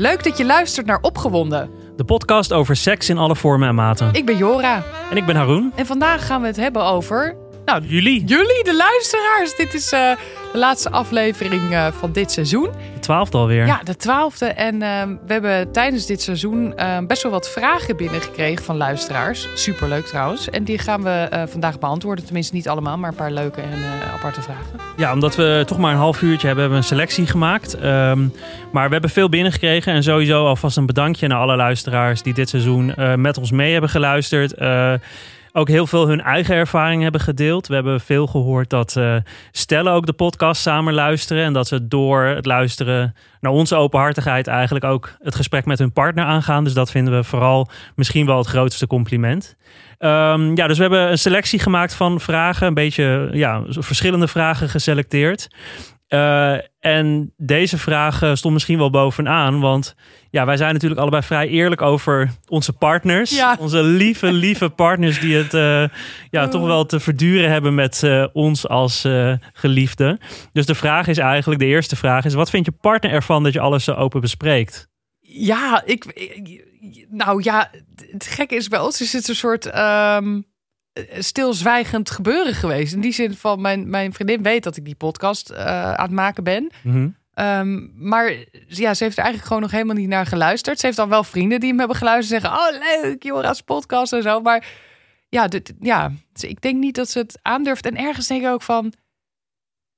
Leuk dat je luistert naar Opgewonden. De podcast over seks in alle vormen en maten. Ik ben Jora En ik ben Haroon. en vandaag gaan we het hebben over. Nou, Jullie, jullie, de luisteraars. Dit is eh, de laatste aflevering eh, van dit seizoen. de twaalfde alweer. Ja, de twaalfde. En eh, we hebben tijdens dit seizoen eh, best wel wat vragen binnengekregen van luisteraars. Superleuk trouwens. En die gaan we eh, vandaag beantwoorden. Tenminste, niet allemaal, maar een paar leuke en eh, aparte vragen. Ja, omdat we toch maar een half uurtje hebben, hebben we een selectie gemaakt. Ehm, maar we hebben veel binnengekregen. En sowieso alvast een bedankje naar alle luisteraars die dit seizoen met ons mee hebben geluisterd. Ook heel veel hun eigen ervaring hebben gedeeld. We hebben veel gehoord dat eh, stellen ook de podcast samen luisteren. En dat ze door het luisteren naar onze openhartigheid eigenlijk ook het gesprek met hun partner aangaan. Dus dat vinden we vooral misschien wel het grootste compliment. Ehm, ja, dus we hebben een selectie gemaakt van vragen. Een beetje ja, verschillende vragen geselecteerd. Eh, en deze vraag stond misschien wel bovenaan. Want ja, wij zijn natuurlijk allebei vrij eerlijk over onze partners. Ja. Onze lieve, lieve partners die het eh, ja, toch wel te verduren hebben met eh, ons als geliefden. Dus de vraag is eigenlijk, de eerste vraag is... wat vindt je partner ervan dat je alles zo open bespreekt? Ja, ik, ik- nou ja, het gekke is bij ons is het een soort ehm, stilzwijgend gebeuren geweest. In die zin van mijn, mijn vriendin weet dat ik die podcast eh, aan het maken ben. Mhm. Ehm, maar ja, ze heeft er eigenlijk gewoon nog helemaal niet naar geluisterd. Ze heeft dan wel vrienden die hem hebben geluisterd en zeggen: Oh, leuk, Jora's podcast en zo. Maar ja, dit, ja, dus ik denk niet dat ze het aandurft. En ergens denk ik ook van: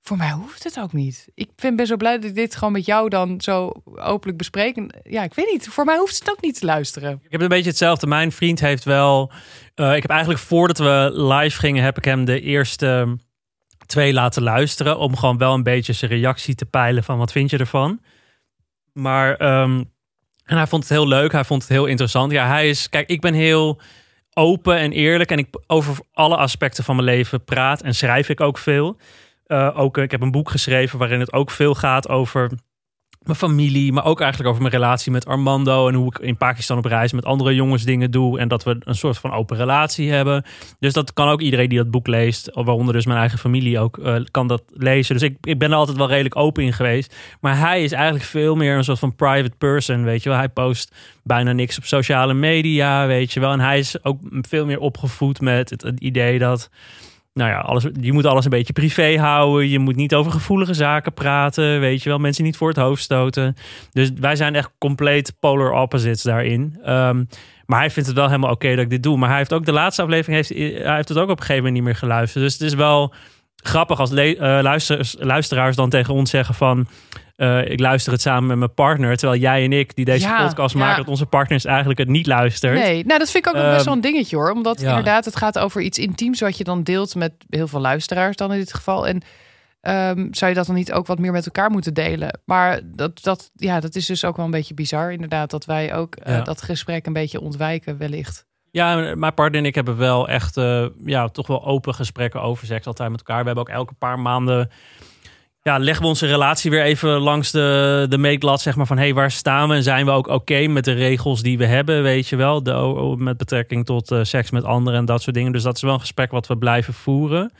Voor mij hoeft het ook niet. Ik ben best wel blij dat ik dit gewoon met jou dan zo openlijk bespreek. Ja, ik weet niet. Voor mij hoeft het ook niet te luisteren. Ik heb een beetje hetzelfde. Mijn vriend heeft wel. eh, ik heb eigenlijk voordat we live gingen, heb ik hem de eerste twee laten luisteren. Om gewoon wel een beetje zijn reactie te peilen van wat vind je ervan. Maar ehm, en hij vond het heel leuk. Hij vond het heel interessant. Ja, hij is. Kijk, ik ben heel open en eerlijk. En ik over alle aspecten van mijn leven praat en schrijf ik ook veel. Eh, ook, eh, ik heb een boek geschreven waarin het ook veel gaat over mijn familie, maar ook eigenlijk over mijn relatie met Armando en hoe ik in Pakistan op reis met andere jongens dingen doe en dat we een soort van open relatie hebben. Dus dat kan ook iedereen die dat boek leest, waaronder dus mijn eigen familie ook, eh, kan dat lezen. Dus ik, ik ben er altijd wel redelijk open in geweest. Maar hij is eigenlijk veel meer een soort van private person, weet je wel. Hij post bijna niks op sociale media, weet je wel. En hij is ook veel meer opgevoed met het, het idee dat nou ja, alles, je moet alles een beetje privé houden. Je moet niet over gevoelige zaken praten. Weet je wel, mensen niet voor het hoofd stoten. Dus wij zijn echt compleet polar opposites daarin. Ehm, maar hij vindt het wel helemaal oké dat ik dit doe. Maar hij heeft ook de laatste aflevering, heeft, hij heeft het ook op een gegeven moment niet meer geluisterd. Dus het is wel grappig als eh, luisteraars dan tegen ons zeggen van... eh, ik luister het samen met mijn partner. Terwijl jij en ik, die deze Ja, podcast ja. maken... dat onze partners eigenlijk het niet luistert. Nee, nou dat vind ik ook nog best Ehm, wel een dingetje hoor. Omdat ja. inderdaad het gaat over iets intiems wat je dan deelt met heel veel luisteraars dan in dit geval. En ehm, zou je dat dan niet ook wat meer met elkaar moeten delen? Maar dat, dat, ja, dat is dus ook wel een beetje bizar inderdaad. Dat wij ook eh, dat gesprek een beetje ontwijken wellicht. Ja, mijn partner en ik hebben wel echt eh, ja, toch wel open gesprekken over seks altijd met elkaar. We hebben ook elke paar maanden ja, leggen we onze relatie weer even langs de, de meetlat, zeg maar, van hey, waar staan we? En zijn we ook oké met de regels die we hebben, weet je wel? De, o- o- met betrekking tot eh, seks met anderen en dat soort dingen. Dus dat is wel een gesprek wat we blijven voeren.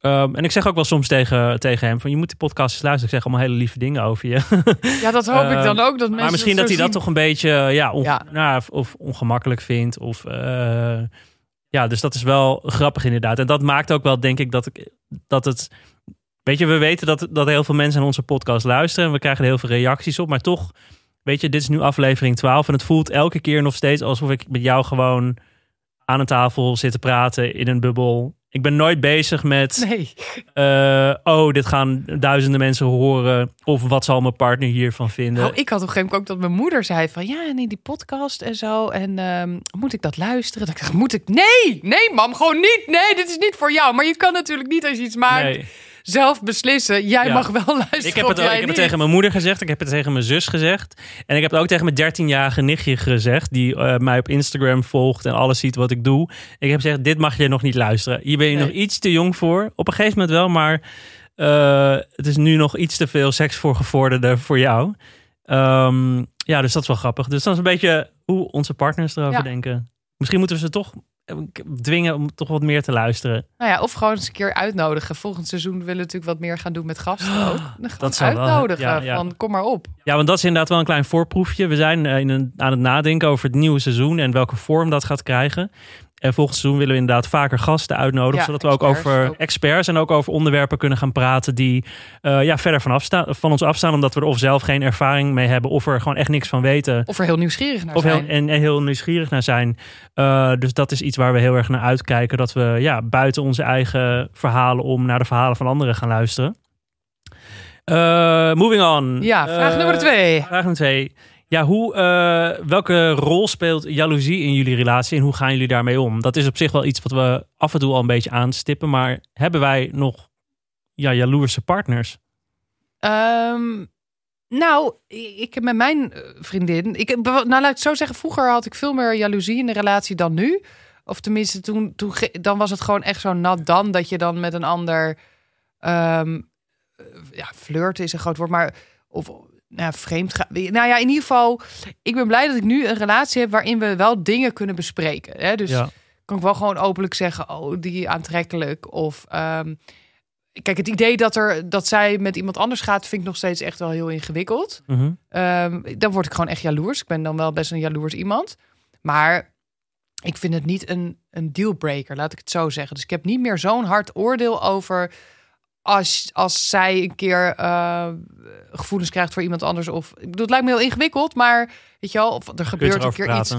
Ehm, en ik zeg ook wel soms tegen, tegen hem van je moet die podcast eens luisteren. Ik zeg allemaal hele lieve dingen over je. Ja, dat hoop ik Ehm, dan ook. Dat mensen maar misschien dat hij dat toch een beetje ja, onge- Ja. Nou, of, of ongemakkelijk vindt. Of, eh, ja, dus dat is wel grappig inderdaad. En dat maakt ook wel, denk ik, dat, ik, dat het... Weet je, we weten dat, dat heel veel mensen naar onze podcast luisteren. En we krijgen er heel veel reacties op. Maar toch, weet je, dit is nu aflevering 12. En het voelt elke keer nog steeds alsof ik met jou gewoon aan een tafel zit te praten in een bubbel. Ik ben nooit bezig met... Nee, eh, oh, dit gaan duizenden mensen horen. Of wat zal mijn partner hiervan vinden? nou, ik had op een gegeven moment ook dat mijn moeder zei van ja, nee, die podcast en zo. En ehm, moet ik dat luisteren? Dat ik dacht, moet ik? Nee, nee, mam, gewoon niet. Nee, dit is niet voor jou. Maar je kan natuurlijk niet als je iets maakt Nee. Zelf beslissen. Jij Ja. mag wel luisteren. Ik heb het, ik heb het tegen mijn moeder gezegd. Ik heb het tegen mijn zus gezegd. En ik heb het ook tegen mijn 13-jarige nichtje gezegd. Die eh, mij op Instagram volgt en alles ziet wat ik doe. Ik heb gezegd, dit mag je nog niet luisteren. Hier ben je Nee. nog iets te jong voor. Op een gegeven moment wel, maar eh, het is nu nog iets te veel seks voor gevorderden voor jou. Ehm, ja, dus dat is wel grappig. Dus dat is een beetje hoe onze partners erover Ja. denken. Misschien moeten we ze toch dwingen om toch wat meer te luisteren. Nou ja, of gewoon eens een keer uitnodigen. Volgend seizoen willen we natuurlijk wat meer gaan doen met gasten ook. Dan Dat zou wel- uitnodigen ja, ja. van kom maar op. Ja, want dat is inderdaad wel een klein voorproefje. We zijn eh, in een, aan het nadenken over het nieuwe seizoen en welke vorm dat gaat krijgen. En volgend seizoen willen we inderdaad vaker gasten uitnodigen, Ja, zodat we ook over ook. experts en ook over onderwerpen kunnen gaan praten die eh, ja, verder van, afstaan, van ons afstaan, omdat we er of zelf geen ervaring mee hebben of er gewoon echt niks van weten. Of er heel nieuwsgierig naar Of heel, zijn. en, en heel nieuwsgierig naar zijn. Eh, dus dat is iets waar we heel erg naar uitkijken. Dat we ja, buiten onze eigen verhalen om naar de verhalen van anderen gaan luisteren. Eh, moving on. Ja, vraag nummer twee. Vraag nummer twee. Ja, hoe, eh, welke rol speelt jaloezie in jullie relatie en hoe gaan jullie daarmee om? Dat is op zich wel iets wat we af en toe al een beetje aanstippen. Maar hebben wij nog ja, jaloerse partners? Ehm, nou, ik heb met mijn eh, vriendin. Ik, heb- nou, laat ik zo zeggen. Vroeger had ik veel meer jaloezie in de relatie dan nu. Of tenminste, toen, toen, dan was het gewoon echt zo nat dan dat je dan met een ander. eh, ja, flirten is een groot woord, maar. Of nou, vreemd gaan. Nou ja, in ieder geval. Ik ben blij dat ik nu een relatie heb waarin we wel dingen kunnen bespreken. Hè? Dus ja. kan ik wel gewoon openlijk zeggen, oh, die aantrekkelijk. Of ehm, kijk, het idee dat, er, dat zij met iemand anders gaat, vind ik nog steeds echt wel heel ingewikkeld. Mhm. Ehm, dan word ik gewoon echt jaloers. Ik ben dan wel best een jaloers iemand. Maar ik vind het niet een, een dealbreaker, laat ik het zo zeggen. Dus ik heb niet meer zo'n hard oordeel over als, als zij een keer eh, gevoelens krijgt voor iemand anders. Of, ik bedoel, het lijkt me heel ingewikkeld, maar weet je wel, of er gebeurt een keer iets?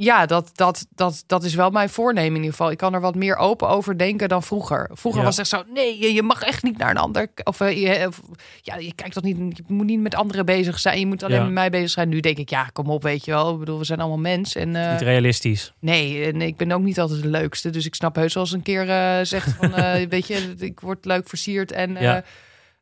Ja, dat, dat, dat, dat is wel mijn voornemen in ieder geval. Ik kan er wat meer open over denken dan vroeger. Vroeger Ja. was het echt zo, nee, je, je mag echt niet naar een ander. Of eh, je, of, ja, je kijkt dat niet, je moet niet met anderen bezig zijn. Je moet alleen Ja. met mij bezig zijn. Nu denk ik, ja, kom op, weet je wel. Ik bedoel, we zijn allemaal mens. En eh, Niet realistisch. nee, en ik ben ook niet altijd de leukste. Dus ik snap heus wel eens een keer eh, zegt van, eh, weet je, ik word leuk versierd en eh, Ja.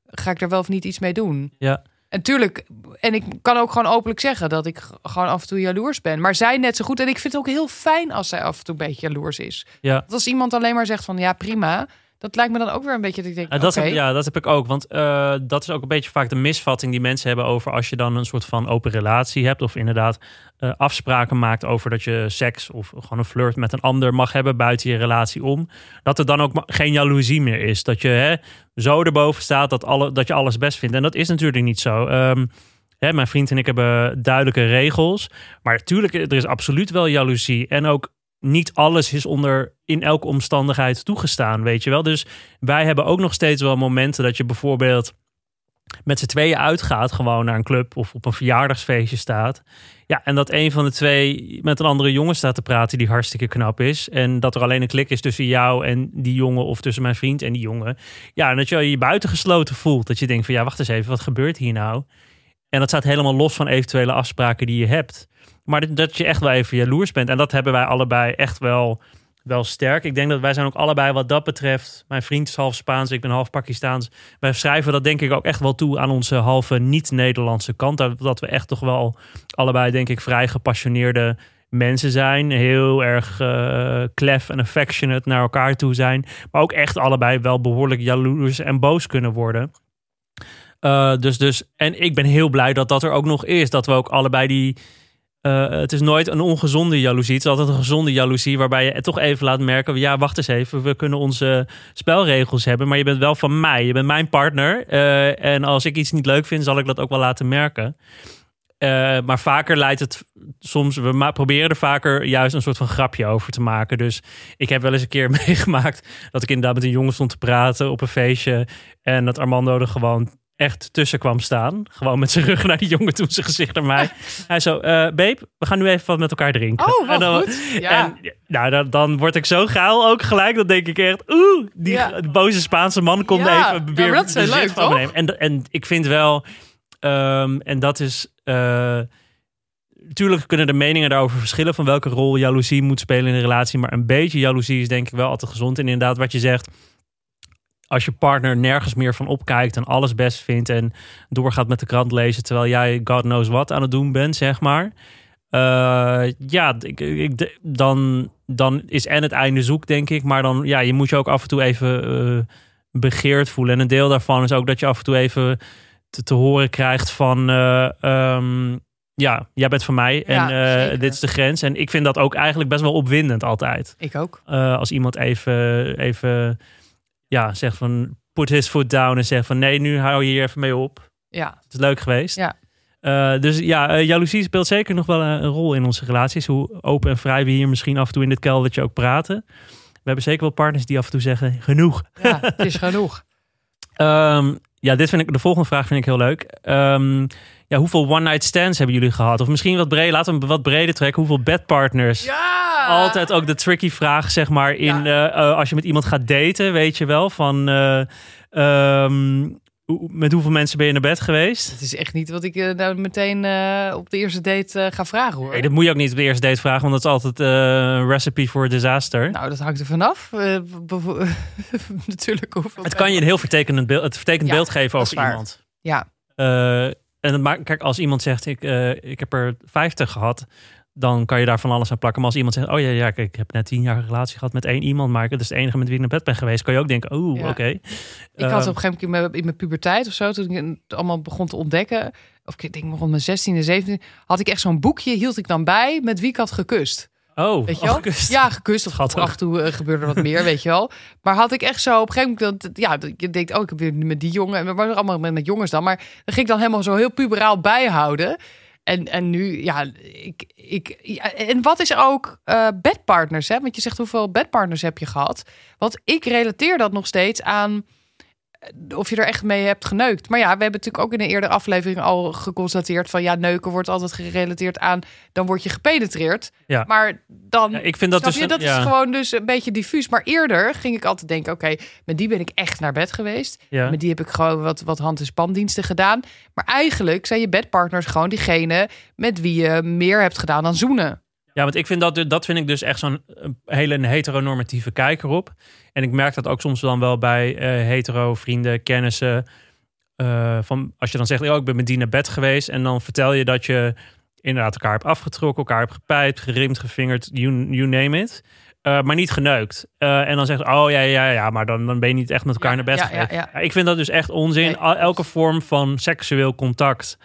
ga ik er wel of niet iets mee doen. Ja. En tuurlijk, en ik kan ook gewoon openlijk zeggen dat ik gewoon af en toe jaloers ben. Maar zij net zo goed. En ik vind het ook heel fijn als zij af en toe een beetje jaloers is. Ja. Want als iemand alleen maar zegt van ja, prima. Dat lijkt me dan ook weer een beetje dat ik denk, Ja, dat, heb, ja, dat heb ik ook. Want eh, dat is ook een beetje vaak de misvatting die mensen hebben over als je dan een soort van open relatie hebt. Of inderdaad eh, afspraken maakt over dat je seks of gewoon een flirt met een ander mag hebben buiten je relatie om. Dat er dan ook geen jaloezie meer is. Dat je hè, zo erboven staat dat, alle, dat je alles best vindt. En dat is natuurlijk niet zo. Ehm, hè, mijn vriend en ik hebben duidelijke regels. Maar natuurlijk, er is absoluut wel jaloezie. En ook niet alles is onder in elke omstandigheid toegestaan, weet je wel. Dus wij hebben ook nog steeds wel momenten dat je bijvoorbeeld met z'n tweeën uitgaat, gewoon naar een club of op een verjaardagsfeestje staat. Ja, en dat een van de twee met een andere jongen staat te praten die hartstikke knap is. En dat er alleen een klik is tussen jou en die jongen of tussen mijn vriend en die jongen. Ja, en dat je je buitengesloten voelt. Dat je denkt van ja, wacht eens even, wat gebeurt hier nou? En dat staat helemaal los van eventuele afspraken die je hebt. Maar dat- je echt wel even jaloers bent. En dat hebben wij allebei echt wel, wel sterk. Ik denk dat wij zijn ook allebei wat dat betreft. Mijn vriend is half Spaans, ik ben half Pakistaans. Wij schrijven dat denk ik ook echt wel toe aan onze halve niet-Nederlandse kant. Dat we echt toch wel allebei denk ik vrij gepassioneerde mensen zijn. Heel erg eh klef en affectionate naar elkaar toe zijn. Maar ook echt allebei wel behoorlijk jaloers en boos kunnen worden. Eh, dus, dus, en ik ben heel blij dat dat er ook nog is. Dat we ook allebei die. Eh, het is nooit een ongezonde jaloezie. Het is altijd een gezonde jaloezie. Waarbij je toch even laat merken. Ja, wacht eens even. We kunnen onze spelregels hebben. Maar je bent wel van mij. Je bent mijn partner. Eh, en als ik iets niet leuk vind, zal ik dat ook wel laten merken. Eh, maar vaker leidt het soms. We proberen er vaker juist een soort van grapje over te maken. Dus ik heb wel eens een keer meegemaakt. dat ik inderdaad met een jongen stond te praten op een feestje. En dat Armando er gewoon echt tussen kwam staan. Gewoon met zijn rug naar die jongen toe, zijn gezicht naar mij. Hij zo, eh babe, we gaan nu even wat met elkaar drinken. Oh, En wat dan, goed. Ja. En nou, dan, dan word ik zo geil ook gelijk. Dan denk ik echt, oeh, die Ja. boze Spaanse man komt Ja, even ja, weer dat heel bezit leuk, van me toch? nemen. En, en ik vind wel, ehm, en dat is... eh, Tuurlijk kunnen de meningen daarover verschillen van welke rol jaloezie moet spelen in een relatie. Maar een beetje jaloezie is denk ik wel altijd gezond. En inderdaad, wat je zegt, als je partner nergens meer van opkijkt en alles best vindt en doorgaat met de krant lezen terwijl jij God knows what aan het doen bent, zeg maar. Eh, ja, ik, ik, dan, dan is en het einde zoek, denk ik. Maar dan, ja, je moet je ook af en toe even eh, begeerd voelen. En een deel daarvan is ook dat je af en toe even te, te horen krijgt van... eh, ehm, ja, jij bent van mij en Ja, dit is de grens. En ik vind dat ook eigenlijk best wel opwindend altijd. Ik ook. Als iemand even, even ja, zegt van put his foot down en zegt van nee, nu hou je hier even mee op. Ja, Het is leuk geweest. Ja. Eh, dus ja, eh, jaloezie speelt zeker nog wel een, een rol in onze relaties. Hoe open en vrij we hier misschien af en toe in dit keldertje ook praten. We hebben zeker wel partners die af en toe zeggen genoeg. ja het is genoeg. Ehm, ja, dit vind ik, de volgende vraag vind ik heel leuk. Ehm, ja, hoeveel one-night stands hebben jullie gehad? Of misschien wat breder, laten we wat breder trekken. Hoeveel bedpartners? Ja! Altijd ook de tricky vraag, zeg maar, in Ja. eh, eh, als je met iemand gaat daten, weet je wel, van eh, ehm, met hoeveel mensen ben je naar bed geweest? Het is echt niet wat ik nou meteen op de eerste date ga vragen hoor. Nee, dat moet je ook niet op de eerste date vragen, want dat is altijd een recipe voor disaster. Nou, dat hangt er vanaf. Natuurlijk hoeveel. het kan je een heel vertekend beeld, het vertekend Ja, beeld geven over iemand. Ja, en het maakt, kijk, als iemand zegt, ik, eh, ik heb er 50 gehad, dan kan je daar van alles aan plakken. Maar als iemand zegt, oh ja, ja kijk, ik heb net tien jaar een relatie gehad met één iemand, maar dat is de enige met wie ik naar bed ben geweest, kan je ook denken, Ja. oké. ik had op een gegeven moment in mijn, puberteit of zo, toen ik het allemaal begon te ontdekken, of ik denk rond mijn 16e, 17e, had ik echt zo'n boekje, hield ik dan bij met wie ik had gekust. Oh, Weet je wel? gekust. Ja, gekust. Of Schattig. af en toe eh, gebeurde er wat meer, weet je wel. Maar had ik echt zo op een gegeven moment... Dat, ja, je denkt, oh, ik heb weer met die jongen. En we waren allemaal met, met jongens dan. Maar dan ging ik dan helemaal zo heel puberaal bijhouden. En, en nu, ja, ik... ik ja, en wat is ook eh, bedpartners, hè? Want je zegt, hoeveel bedpartners heb je gehad? Want ik relateer dat nog steeds aan... eh, Of je er echt mee hebt geneukt. Maar ja, we hebben natuurlijk ook in een eerdere aflevering al geconstateerd van ja, neuken wordt altijd gerelateerd aan dan word je gepenetreerd. Ja. Maar dan Ja, ik vind dat dus... je? Dat ja, is gewoon dus een beetje diffuus. Maar eerder ging ik altijd denken: oké, met die ben ik echt naar bed geweest. ja. Met die heb ik gewoon wat, wat hand- en spandiensten gedaan. Maar eigenlijk zijn je bedpartners gewoon diegene met wie je meer hebt gedaan dan zoenen. Ja, want ik vind dat, dat vind ik dus echt zo'n eh, hele heteronormatieve kijk erop. En ik merk dat ook soms dan wel bij eh, hetero vrienden, kennissen. eh, van als je dan zegt, oh, ik ben met die naar bed geweest. En dan vertel je dat je inderdaad elkaar hebt afgetrokken, elkaar hebt gepijpt, gerimd, gevingerd, you, you name it. Maar niet geneukt. En dan zegt, oh ja, ja, ja, maar dan, dan ben je niet echt met elkaar Ja, naar bed ja, ik vind dat dus echt onzin. Elke vorm van seksueel contact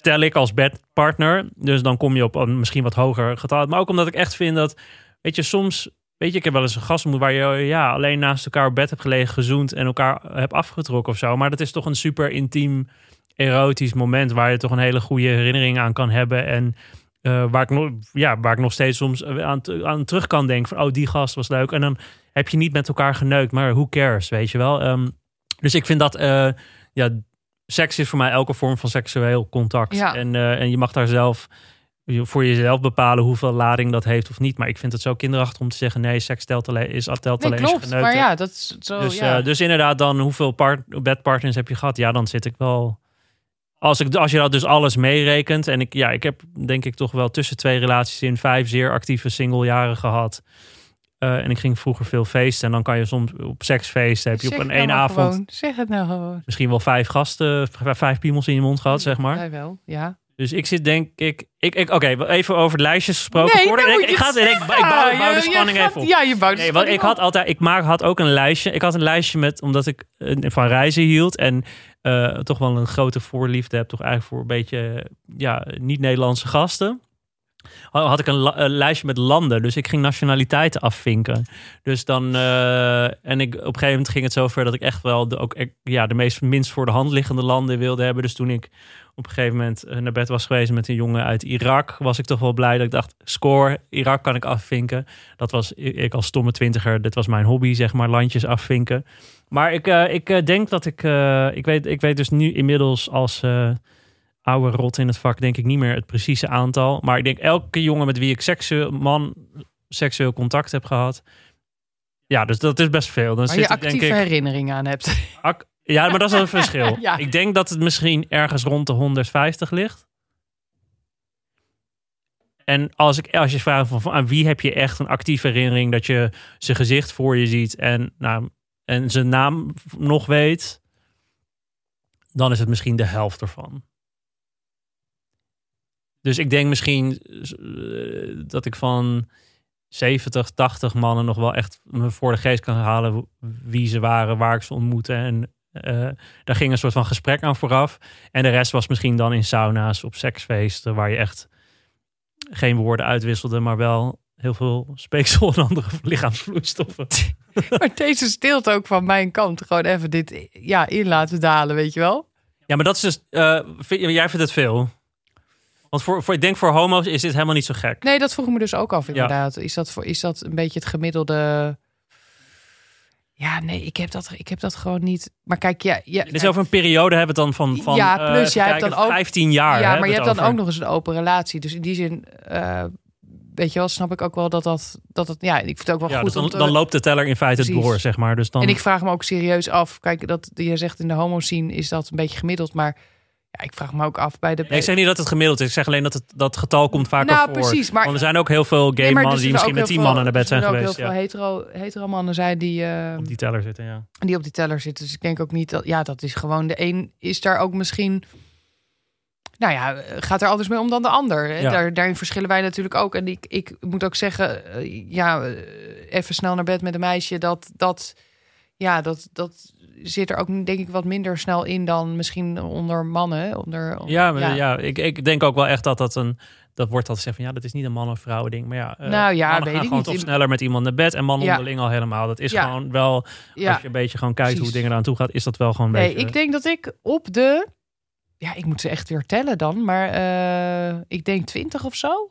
tel ik als bedpartner. Dus dan kom je op een misschien wat hoger getal. Maar ook omdat ik echt vind dat, weet je, soms, weet je, ik heb wel eens een gast ontmoet waar je ja, alleen naast elkaar op bed hebt gelegen, gezoend en elkaar hebt afgetrokken of zo. Maar dat is toch een super intiem, erotisch moment waar je toch een hele goede herinnering aan kan hebben. En eh, waar, ik nog, ja, waar ik nog steeds soms aan, aan terug kan denken van, oh, die gast was leuk. En dan heb je niet met elkaar geneukt, maar who cares, weet je wel. Ehm, dus ik vind dat, eh, ja, seks is voor mij elke vorm van seksueel contact. Ja. En, eh, en je mag daar zelf voor jezelf bepalen hoeveel lading dat heeft of niet. Maar ik vind het zo kinderachtig om te zeggen, nee, seks telt alleen, is, telt Nee, alleen klopt. Maar ja, dat is zo. Dus, ja. eh, dus inderdaad, dan hoeveel part, bedpartners heb je gehad? Ja, dan zit ik wel. Als, ik, als je dat dus alles meerekent. En ik, ja, ik heb denk ik toch wel tussen twee relaties in vijf zeer actieve singlejaren gehad. Eh, en ik ging vroeger veel feesten. En dan kan je soms op seksfeesten. Heb je Zeg op een nou één maar avond gewoon. Zeg het nou gewoon. misschien wel vijf gasten, vijf piemels in je mond gehad, zeg maar. Jij wel, ja. Dus ik zit denk ik. ik, ik Oké, even over de lijstjes gesproken. Nee, ik, ga, ik, ik, bouw, ik bouw de Ja, spanning gaat- even op. Ja, je bouwt de Nee, want ik had altijd, ik maak, had ook een lijstje. Ik had een lijstje met, omdat ik eh, van reizen hield en eh, toch wel een grote voorliefde heb, toch eigenlijk voor een beetje, ja, niet-Nederlandse gasten. Ha- Had ik een, lijstje met landen, dus ik ging nationaliteiten afvinken. Dus dan, eh, en ik, op een gegeven moment ging het zover dat ik echt wel de, ook, ja, de meest minst voor de hand liggende landen wilde hebben. Dus toen ik op een gegeven moment eh, naar bed was geweest met een jongen uit Irak, was ik toch wel blij dat ik dacht, score, Irak kan ik afvinken. Dat was ik als stomme twintiger, dit was mijn hobby, zeg maar, landjes afvinken. Maar ik, eh, ik denk dat ik, ik, weet, ik weet dus nu inmiddels als oude rot in het vak, denk ik niet meer het precieze aantal. Maar ik denk elke jongen met wie ik seksueel, man seksueel contact heb gehad. Ja, dus dat is best veel. Dan Waar je zit ik, denk actieve ik, herinneringen aan hebt. Ja, maar dat is een verschil. Ja. Ik denk dat het misschien ergens rond de 150 ligt. En als, ik, als je vraagt van, van aan wie heb je echt een actieve herinnering dat je zijn gezicht voor je ziet en, nou, en zijn naam nog weet, dan is het misschien de helft ervan. Dus ik denk misschien eh, dat ik van 70, 80 mannen nog wel echt me voor de geest kan halen wie ze waren, waar ik ze ontmoette en, Eh, daar ging een soort van gesprek aan vooraf. En de rest was misschien dan in sauna's, op seksfeesten, waar je echt geen woorden uitwisselde, maar wel heel veel speeksel en andere lichaamsvloeistoffen. Maar deze stilte ook van mijn kant. Gewoon even dit ja, in laten dalen, weet je wel? Ja, maar dat is dus. eh, vind- jij vindt het veel. Want voor, voor, ik denk voor homo's is dit helemaal niet zo gek. Nee, dat vroeg me dus ook af inderdaad. Is, dat voor, is dat een beetje het gemiddelde... Ja, nee, ik heb dat, ik heb dat gewoon niet. Maar kijk, ja, ja, is over een periode hebben we het dan van, van Ja, eh, plus jij hebt dan ook- 15 jaar. ja, maar je het hebt dan over. ook nog eens een open relatie. Dus in die zin, eh, weet je wel, snap ik ook wel dat dat, dat het, ja, ik vind het ook wel Ja, goed. dus dan, te- dan loopt de teller in feite Precies. door, zeg maar. Dus dan, En ik vraag me ook serieus af, kijk, dat je zegt in de homo scene is dat een beetje gemiddeld, maar ja, ik vraag me ook af bij de. Nee, ik zeg niet dat het gemiddeld is. Ik zeg alleen dat het dat getal komt vaker nou, voor. precies, maar Want er zijn ook heel veel gay Nee, er mannen die zullen misschien met tien mannen naar bed zijn er zullen geweest. ook Ja, heel veel hetero, hetero mannen zijn die, eh, op die teller zitten, ja. die op die teller zitten. Dus ik denk ook niet dat, ja, dat is gewoon de een is daar ook misschien. Nou ja, gaat er anders mee om dan de ander. hè? Ja. Daar, daarin verschillen wij natuurlijk ook. En ik, ik moet ook zeggen, eh, ja, eh, even snel naar bed met een meisje, dat, dat, ja, dat, dat zit er ook denk ik wat minder snel in dan misschien onder mannen. Onder, Ja, maar ja. ik, ik denk ook wel echt dat dat een... Dat wordt altijd gezegd van ja, dat is niet een man- of vrouwen ding. Maar ja, eh, Nou ja, mannen weet gaan ik gewoon niet. toch sneller met iemand naar bed. En mannen Ja. onderling al helemaal. Dat is gewoon wel, ja. als je een beetje gewoon kijkt hoe dingen eraan toe gaat, is dat wel gewoon een Nee, beetje... ik denk dat ik op de. Ja, ik moet ze echt weer tellen dan. Maar eh, ik denk 20 of zo.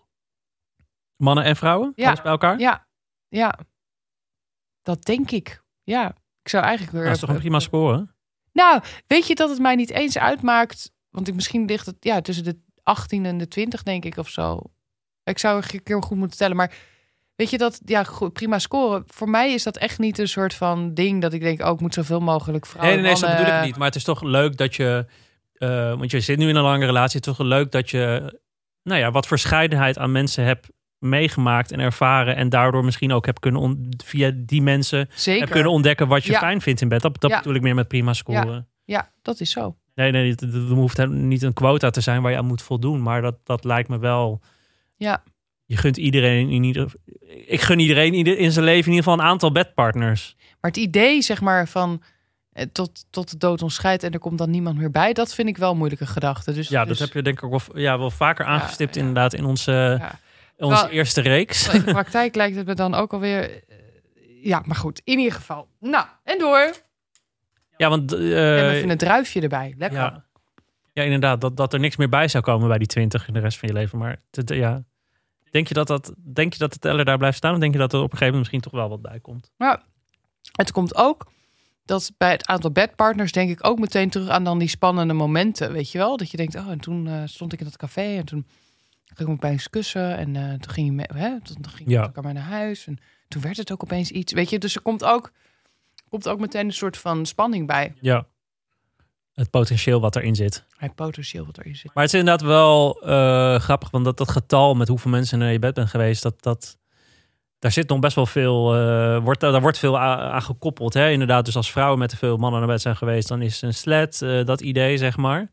Mannen en vrouwen? Ja. Alles bij elkaar? Ja, ja. Dat denk ik. Ja, ik zou eigenlijk weer. Dat is toch een prima score? Nou, weet je dat het mij niet eens uitmaakt? Want ik, misschien ligt het ja, tussen de 18 en de 20, denk ik of zo. Ik zou een keer goed moeten tellen. Maar weet je dat, ja, goed, prima scoren. Voor mij is dat echt niet een soort van ding dat ik denk, oh, ik moet zoveel mogelijk Nee, vrouwen. nee, nee, zo mannen- bedoel ik niet. Maar het is toch leuk dat je... eh, want je zit nu in een lange relatie. Het is toch leuk dat je... Nou ja, wat verscheidenheid aan mensen hebt meegemaakt en ervaren. En daardoor misschien ook hebt kunnen... via die mensen Zeker. hebt kunnen ontdekken wat je Ja. fijn vindt in bed. Dat, dat Ja. bedoel ik meer met prima scoren. Ja, dat is zo. Nee, nee, het, hoeft niet een quota te zijn waar je aan moet voldoen. Maar dat, dat lijkt me wel... Ja. Je gunt iedereen in ieder... Ik gun iedereen ieder- in zijn leven in ieder geval een aantal bedpartners. Maar het idee, zeg maar, van eh, tot, tot de dood ons scheidt en er komt dan niemand meer bij, dat vind ik wel moeilijke gedachte. Dus, Ja, dus, dat heb je denk ik ook wel, ja, wel vaker aangestipt ja. inderdaad in onze, Ja. Onze Wel- eerste reeks. In de praktijk lijkt het me dan ook alweer. eh, Ja, maar goed, in ieder geval. Nou, en door. Ja, want en eh, even een druifje erbij. Lekker. ja, ja, inderdaad, dat, dat er niks meer bij zou komen bij die 20 in de rest van je leven. Maar ja, denk je dat, dat, denk je dat de teller daar blijft staan? Of denk je dat er op een gegeven moment misschien toch wel wat bij komt? Maar het komt ook dat bij het aantal bedpartners denk ik ook meteen terug aan dan die spannende momenten. Weet je wel? Dat je denkt, oh, en toen eh, stond ik in dat café en toen ging ik kussen. En eh, toen ging je mee, hè, toen ging Ja. met elkaar maar naar huis. En toen werd het ook opeens iets. Weet je, dus er komt ook, komt ook meteen een soort van spanning bij. Ja, het potentieel wat erin zit. Het potentieel wat erin zit. Maar het is inderdaad wel eh, grappig, want dat, dat getal met hoeveel mensen naar je bed bent geweest, dat, dat, daar zit nog best wel veel, eh, wordt, daar wordt veel aan, gekoppeld. Hè? Inderdaad, dus als vrouwen met te veel mannen naar bed zijn geweest, dan is het een slet, dat idee, zeg maar.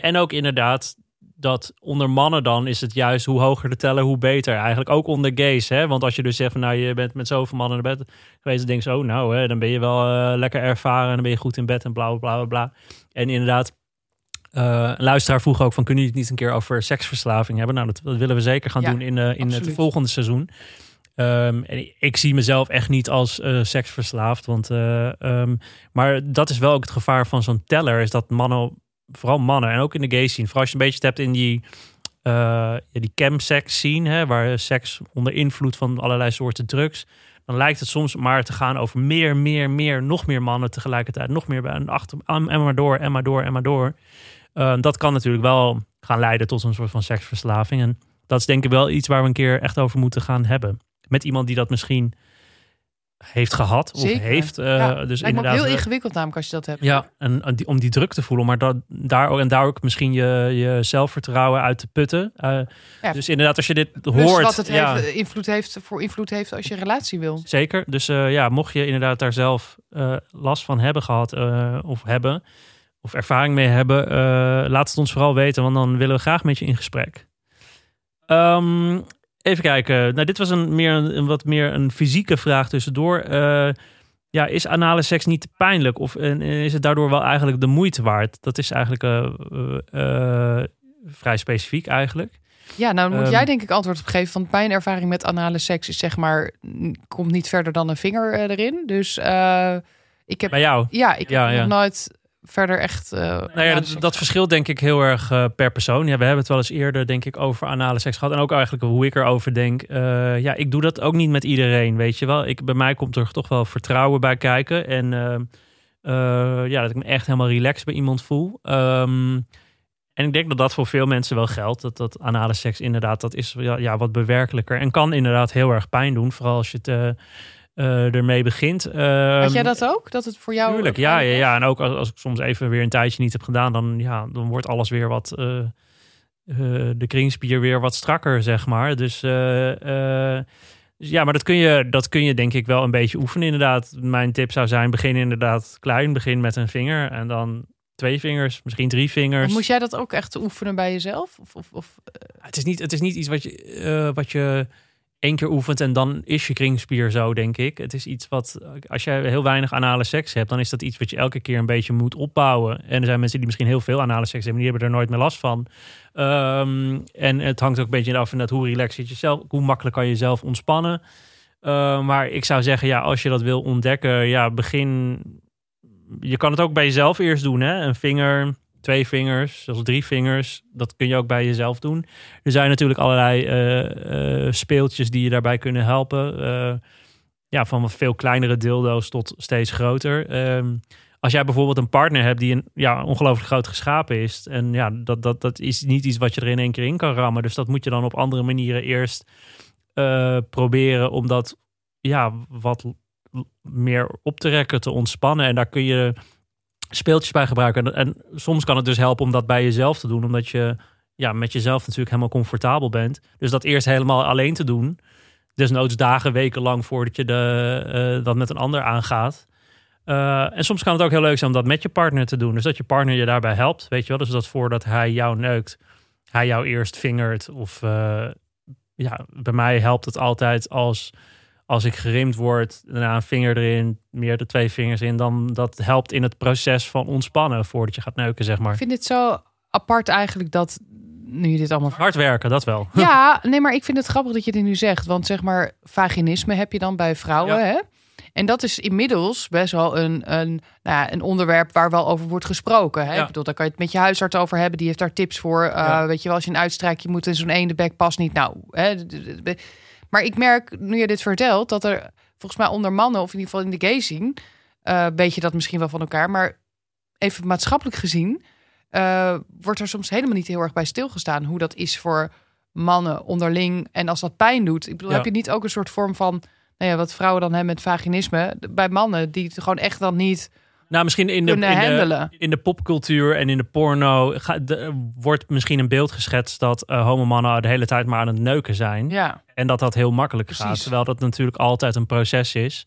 En ook inderdaad, dat onder mannen dan is het juist hoe hoger de teller, hoe beter. Eigenlijk ook onder gays, hè? Want als je dus zegt van, nou, je bent met zoveel mannen naar bed geweest, dan denk je, oh, nou, hè, dan ben je wel eh, lekker ervaren en dan ben je goed in bed en bla, bla, bla, bla. En inderdaad, eh, een luisteraar vroeg ook van, kunnen jullie het niet een keer over seksverslaving hebben? Nou, dat, dat willen we zeker gaan Ja, doen in, eh, in het volgende seizoen. Ehm, en ik, ik zie mezelf echt niet als seksverslaafd. Want, eh, ehm, maar dat is wel ook het gevaar van zo'n teller. Is dat mannen, vooral mannen en ook in de gay scene. Vooral als je een beetje hebt in die, ja, die chemsex scene. Hè, waar seks onder invloed van allerlei soorten drugs. Dan lijkt het soms maar te gaan over meer, meer, meer, nog meer mannen tegelijkertijd. Nog meer en achter en maar door en maar door en maar door. Eh, dat kan natuurlijk wel gaan leiden tot een soort van seksverslaving. En dat is denk ik wel iets waar we een keer echt over moeten gaan hebben. Met iemand die dat misschien heeft gehad of Zeker. heeft. eh, Ja, dus Lijkt inderdaad. heel eh, ingewikkeld namelijk als je dat hebt. ja, en, die- om die druk te voelen, maar dat, daar, ook- en daar ook misschien je, je zelfvertrouwen uit te putten. Eh, Ja. Dus inderdaad, als je dit Plus hoort. wat het ja, heeft, invloed heeft, voor invloed heeft als je relatie wil. Zeker. Dus ja, mocht je inderdaad daar zelf last van hebben gehad eh, of hebben, of ervaring mee hebben, laat het ons vooral weten, want dan willen we graag met je in gesprek. Ehm, even kijken. Nou, dit was een, meer een, een wat meer een fysieke vraag tussendoor. Eh, ja, is anale seks niet pijnlijk? Of en, is het daardoor wel eigenlijk de moeite waard? Dat is eigenlijk uh, uh, vrij specifiek eigenlijk. Ja, nou moet Ehm, jij denk ik antwoord op geven. Want mijn ervaring met anale seks is zeg maar... komt niet verder dan een vinger eh, erin. Dus eh, ik heb... Bij jou? Ja, ik Ja, heb ja. nog nooit verder echt... eh, Nou ja, anale dat, verschilt denk ik heel erg eh, per persoon. Ja, we hebben het wel eens eerder denk ik over anale seks gehad. En ook eigenlijk hoe ik erover denk. Eh, ja, ik doe dat ook niet met iedereen, weet je wel. Ik, bij mij komt er toch wel vertrouwen bij kijken. En eh, eh, ja, dat ik me echt helemaal relaxed bij iemand voel. Ehm, en ik denk dat dat voor veel mensen wel geldt. Dat, dat anale seks inderdaad, dat is ja, ja, wat bewerkelijker. En kan inderdaad heel erg pijn doen. Vooral als je het eh, ermee begint. Had Ehm, jij dat ook? Dat het voor jou... Tuurlijk, ja, ja, ja. En ook als, als ik soms even weer een tijdje niet heb gedaan, dan, ja, dan wordt alles weer wat. eh, eh, de kringspier weer wat strakker, zeg maar. Dus, dus ja, maar dat kun, je, dat kun je denk ik wel een beetje oefenen, inderdaad. Mijn tip zou zijn: begin inderdaad klein. Begin met een vinger en dan twee vingers, misschien drie vingers. Moest jij dat ook echt oefenen bij jezelf? Of, of, of Het is niet, het is niet iets wat je, wat je één keer oefent en dan is je kringspier zo, denk ik. Het is iets wat, als je heel weinig anale seks hebt, dan is dat iets wat je elke keer een beetje moet opbouwen. En er zijn mensen die misschien heel veel anale seks hebben, die hebben er nooit meer last van. Ehm, en het hangt ook een beetje af van hoe relaxed zit je zelf, hoe makkelijk kan je jezelf ontspannen. Eh, maar ik zou zeggen, ja, als je dat wil ontdekken, ja, begin. Je kan het ook bij jezelf eerst doen, hè? Een vinger, twee vingers, zelfs drie vingers. Dat kun je ook bij jezelf doen. Er zijn natuurlijk allerlei eh, eh, speeltjes die je daarbij kunnen helpen. Eh, ja, van veel kleinere dildo's tot steeds groter. Ehm, als jij bijvoorbeeld een partner hebt die een ja, ongelooflijk groot geschapen is. En ja, dat, dat, dat is niet iets wat je er in één keer in kan rammen. Dus dat moet je dan op andere manieren eerst proberen om dat ja, wat meer op te rekken, te ontspannen. En daar kun je speeltjes bij gebruiken. En, soms kan het dus helpen om dat bij jezelf te doen, omdat je ja, met jezelf natuurlijk helemaal comfortabel bent. Dus dat eerst helemaal alleen te doen. Desnoods dagen, weken lang voordat je de, eh, dat met een ander aangaat. Eh, en soms kan het ook heel leuk zijn om dat met je partner te doen. Dus dat je partner je daarbij helpt. Weet je wel, dus dat voordat hij jou neukt, hij jou eerst vingert. Of eh, ja, bij mij helpt het altijd als, als ik gerimd word, daarna een vinger erin, meer de twee vingers in. Dan dat helpt in het proces van ontspannen voordat je gaat neuken, zeg maar. Ik vind het zo apart eigenlijk dat nu je dit allemaal Hard werken, dat wel. Ja, nee, maar ik vind het grappig dat je dit nu zegt. Want zeg maar, vaginisme heb je dan bij vrouwen, Ja. hè? En dat is inmiddels best wel een, een, nou ja, een onderwerp waar wel over wordt gesproken. Hè? Ja. Ik bedoel, daar kan je het met je huisarts over hebben. Die heeft daar tips voor. Uh, Ja. Weet je wel, als je een uitstrijkje moet en zo'n ene bek past niet. Nou, hè? Maar ik merk, nu je dit vertelt, dat er volgens mij onder mannen, of in ieder geval in de gay scene, eh weet je dat misschien wel van elkaar. Maar even maatschappelijk gezien, eh, wordt er soms helemaal niet heel erg bij stilgestaan. Hoe dat is voor mannen onderling. En als dat pijn doet. Ik bedoel, Ja. heb je niet ook een soort vorm van... Nou ja, wat vrouwen dan hebben met vaginisme. Bij mannen die het gewoon echt dan niet Nou, misschien in de, in de, in de popcultuur en in de porno ga- de- wordt misschien een beeld geschetst dat eh homomannen de hele tijd maar aan het neuken zijn. Ja, En dat dat heel makkelijk gaat. Terwijl dat natuurlijk altijd een proces is.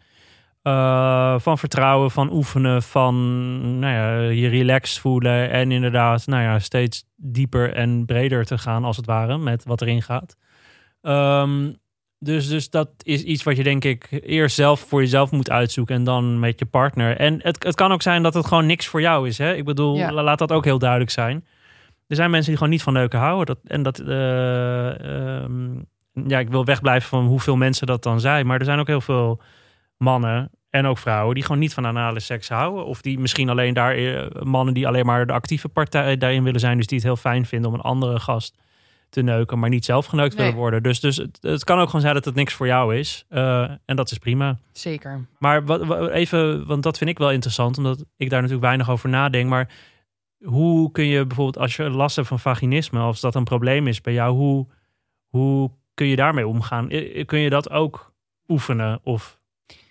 Eh, van vertrouwen, van oefenen, van nou ja, je relaxed voelen. En inderdaad, nou ja, steeds dieper en breder te gaan, als het ware, met wat erin gaat. Ehm, dus, dus dat is iets wat je denk ik eerst zelf voor jezelf moet uitzoeken en dan met je partner. En het, het kan ook zijn dat het gewoon niks voor jou is. Hè? Ik bedoel, Ja. laat dat ook heel duidelijk zijn. Er zijn mensen die gewoon niet van neuken houden. Dat, en dat, eh, ehm, ja, ik wil wegblijven van hoeveel mensen dat dan zijn. Maar er zijn ook heel veel mannen en ook vrouwen die gewoon niet van anale seks houden. Of die misschien alleen daar, eh, mannen die alleen maar de actieve partij daarin willen zijn. Dus die het heel fijn vinden om een andere gast te neuken, maar niet zelf geneukt Nee. willen worden. Dus, dus het, het kan ook gewoon zijn dat het niks voor jou is. Eh, en dat is prima. zeker. Maar wat, wat- even, want dat vind ik wel interessant, omdat ik daar natuurlijk weinig over nadenk. Maar hoe kun je bijvoorbeeld, als je last hebt van vaginisme, als dat een probleem is bij jou, hoe, hoe kun je daarmee omgaan? Kun je dat ook oefenen? Of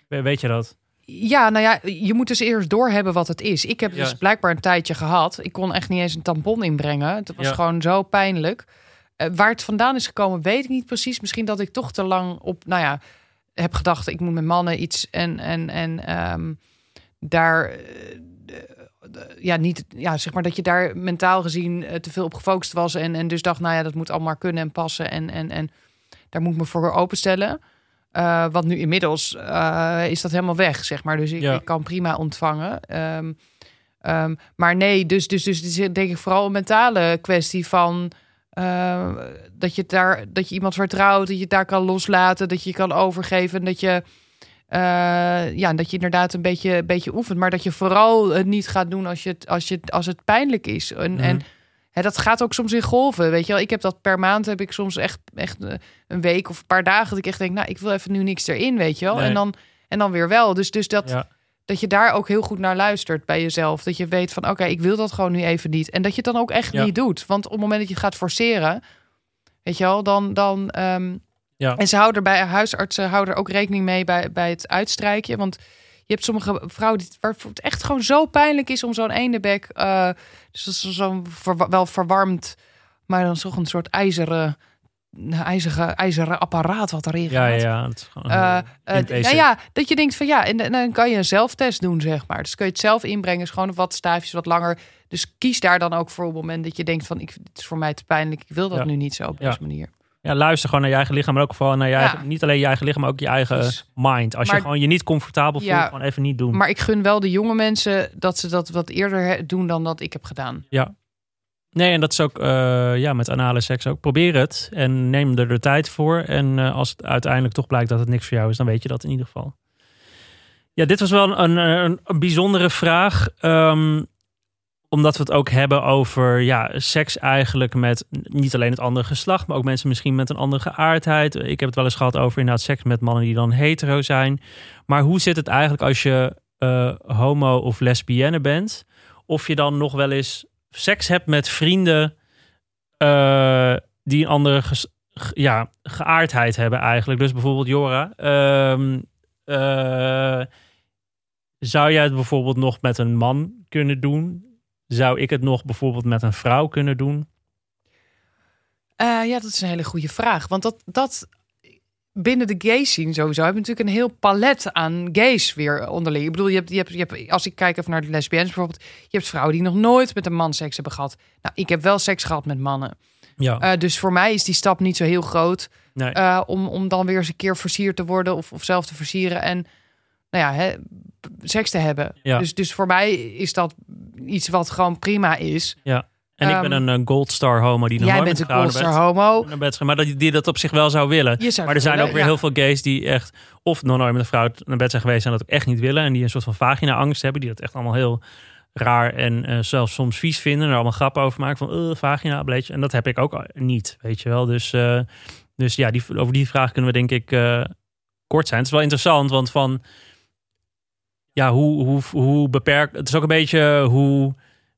we- weet je dat? Ja, nou ja, je moet dus eerst doorhebben wat het is. Ik heb dus blijkbaar een tijdje gehad. Ik kon echt niet eens een tampon inbrengen. Het was Ja. gewoon zo pijnlijk. Eh, waar het vandaan is gekomen, weet ik niet precies. Misschien dat ik toch te lang op, nou ja, heb gedacht, ik moet met mannen iets en, en, en ehm, daar, eh, de- ja, niet, ja, zeg maar dat je daar mentaal gezien eh, te veel op gefocust was. En, en dus dacht, nou ja, dat moet allemaal kunnen en passen. En, en, en daar moet ik me voor openstellen. Uh, want nu inmiddels uh, is dat helemaal weg, zeg maar. Dus ik, Ja. ik kan prima ontvangen. Ehm, ehm, maar nee, dus, dus, dus is denk ik vooral een mentale kwestie van... eh, dat, je daar, dat je iemand vertrouwt, dat je het daar kan loslaten, dat je je kan overgeven. En dat je, eh, ja, dat je inderdaad een beetje, een beetje oefent. Maar dat je vooral het niet gaat doen als, je het, als, je, als het pijnlijk is. En, Mhm. en hè, dat gaat ook soms in golven. Weet je wel, ik heb dat per maand heb ik soms echt, echt eh, een week of een paar dagen dat ik echt denk, nou, ik wil even nu niks erin, weet je wel. Nee. En, dan, en dan weer wel. Dus, dus dat, Ja. Dat je daar ook heel goed naar luistert bij jezelf. Dat je weet van, oké, ik wil dat gewoon nu even niet. En dat je het dan ook echt Ja. niet doet. Want op het moment dat je het gaat forceren, weet je wel, dan... dan ehm, Ja. En ze houden er bij huisartsen houden er ook rekening mee bij, bij het uitstrijken. Want je hebt sommige vrouwen die, waarvoor het echt gewoon zo pijnlijk is om zo'n ene bek... eh, dus zo'n ver- wel verwarmd, maar dan toch een soort ijzeren, ijzeren, ijzeren apparaat wat erin Ja, gaat. ja, ja. Het is gewoon, Eh, eh, nou ja, dat je denkt van ja, en, en dan kan je een zelftest doen, zeg maar. Dus kun je het zelf inbrengen, is gewoon wat staafjes, wat langer. Dus kies daar dan ook voor op het moment dat je denkt van, ik, het is voor mij te pijnlijk, ik wil dat Ja. nu niet zo op Ja. deze manier. Ja, luister gewoon naar je eigen lichaam, maar ook vooral naar je Ja. eigen, niet alleen je eigen lichaam, maar ook je eigen mind. Als je gewoon je niet comfortabel voelt, Ja. gewoon even niet doen. Maar ik gun wel de jonge mensen dat ze dat wat eerder doen dan dat ik heb gedaan. Nee, en dat is ook eh, ja, met anale seks ook. Probeer het en neem er de tijd voor. En eh, als het uiteindelijk toch blijkt dat het niks voor jou is, dan weet je dat in ieder geval. Ja, dit was wel een, een, bijzondere vraag. ehm, omdat we het ook hebben over ja, seks eigenlijk met niet alleen het andere geslacht, maar ook mensen misschien met een andere geaardheid. Ik heb het wel eens gehad over inderdaad seks met mannen die dan hetero zijn. Maar hoe zit het eigenlijk als je eh, homo of lesbienne bent? Of je dan nog wel eens seks hebt met vrienden eh, die een andere ja, geaardheid hebben eigenlijk. Dus bijvoorbeeld Jora. ehm, eh, zou jij het bijvoorbeeld nog met een man kunnen doen? Zou ik het nog bijvoorbeeld met een vrouw kunnen doen? Eh, ja, dat is een hele goede vraag. Want dat, dat binnen de gay scene sowieso hebben we natuurlijk een heel palet aan gays weer onderling. Ik bedoel, je hebt, je hebt, je hebt, als ik kijk even naar de lesbiennes bijvoorbeeld, je hebt vrouwen die nog nooit met een man seks hebben gehad. Nou, ik heb wel seks gehad met mannen. Ja, Eh, dus voor mij is die stap niet zo heel groot. nee. eh, om, om dan weer eens een keer versierd te worden of, of zelf te versieren en nou ja, hè, seks te hebben. Ja. Dus, dus voor mij is dat iets wat gewoon prima is. En ik ehm, ben een eh, gold star homo die nog Jij nooit bent een goldstar bed- homo. bed maar dat, die dat op zich wel zou willen. Zou Maar er zijn ook weer ja. heel veel gays die echt of nog nooit met een vrouw naar bed zijn geweest en dat ook echt niet willen. En die een soort van vagina-angst hebben. Die dat echt allemaal heel raar en eh, zelfs soms vies vinden. En er allemaal grappen over maken van uh, vagina, bleetje. En dat heb ik ook niet, weet je wel. Dus, eh, dus ja, die, over die vraag kunnen we denk ik kort zijn. Het is wel interessant, want van... Ja, hoe, hoe, hoe beperkt... Het is ook een beetje hoe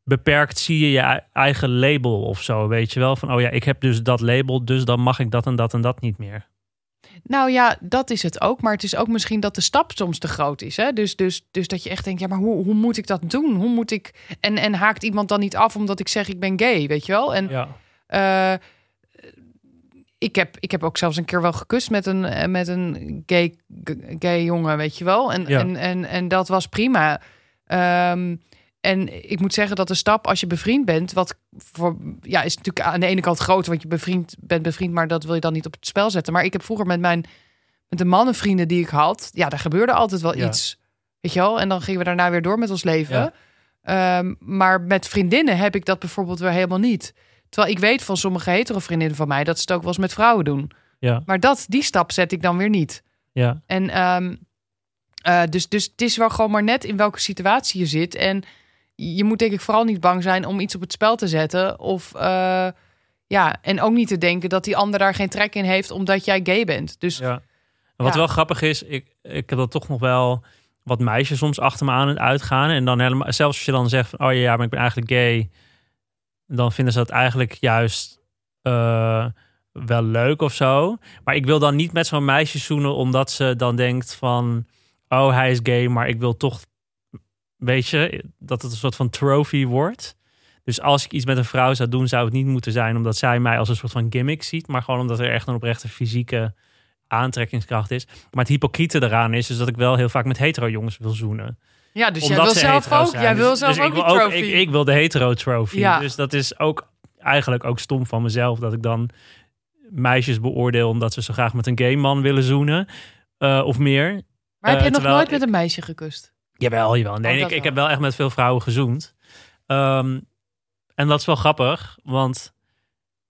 beperkt zie je je ei- eigen label of zo, weet je wel. Van, oh ja, ik heb dus dat label, dus dan mag ik dat en dat en dat niet meer. Nou ja, dat is het ook. Maar het is ook misschien dat de stap soms te groot is. Hè? Dus, dus, dus dat je echt denkt, ja, maar hoe, hoe moet ik dat doen? Hoe moet ik... En, en haakt iemand dan niet af omdat ik zeg ik ben gay, weet je wel? En Ja. eh, ik, heb, ik heb ook zelfs een keer wel gekust met een, eh, met een gay, gay jongen, weet je wel? En, Ja. en, en, en dat was prima. Ehm, en ik moet zeggen dat de stap als je bevriend bent, wat voor ja, is natuurlijk aan de ene kant groot, want je bevriend bent bevriend, maar dat wil je dan niet op het spel zetten. Maar ik heb vroeger met mijn met de mannenvrienden die ik had, ja, daar gebeurde altijd wel Ja. iets, weet je wel. En dan gingen we daarna weer door met ons leven. Ja. Ehm, maar met vriendinnen heb ik dat bijvoorbeeld weer helemaal niet. Terwijl ik weet van sommige hetero vriendinnen van mij dat ze het ook wel eens met vrouwen doen. Ja, Maar dat, die stap zet ik dan weer niet. ja, En ehm, eh, dus, dus het is wel gewoon maar net in welke situatie je zit. En je moet denk ik vooral niet bang zijn om iets op het spel te zetten. Of eh, ja, en ook niet te denken dat die ander daar geen trek in heeft omdat jij gay bent. Dus ja. En wat Ja. wel grappig is, ik, ik heb dat toch nog wel wat meisjes soms achter me aan het uitgaan. En dan helemaal, zelfs als je dan zegt van, oh ja, maar ik ben eigenlijk gay. Dan vinden ze dat eigenlijk juist eh, wel leuk of zo. Maar ik wil dan niet met zo'n meisje zoenen omdat ze dan denkt van, oh hij is gay, maar ik wil toch, weet je, dat het een soort van trophy wordt. Dus als ik iets met een vrouw zou doen, zou het niet moeten zijn omdat zij mij als een soort van gimmick ziet, maar gewoon omdat er echt een oprechte fysieke aantrekkingskracht is. Maar het hypocriete eraan is, is dat ik wel heel vaak met hetero jongens wil zoenen. ja, dus jij wil ze zelf ook. zijn. Jij wil Dus- zelf dus ook ik die wil trophy. Ik, ik wil de hetero trophy. Ja. Dus dat is ook eigenlijk ook stom van mezelf dat ik dan meisjes beoordeel omdat ze zo graag met een gay man willen zoenen. eh, of meer. Maar heb Eh, je nog terwijl nooit met een meisje gekust? Jawel, jawel. Nee, Oh, ik, ik heb wel echt met veel vrouwen gezoend. Ehm, en dat is wel grappig, want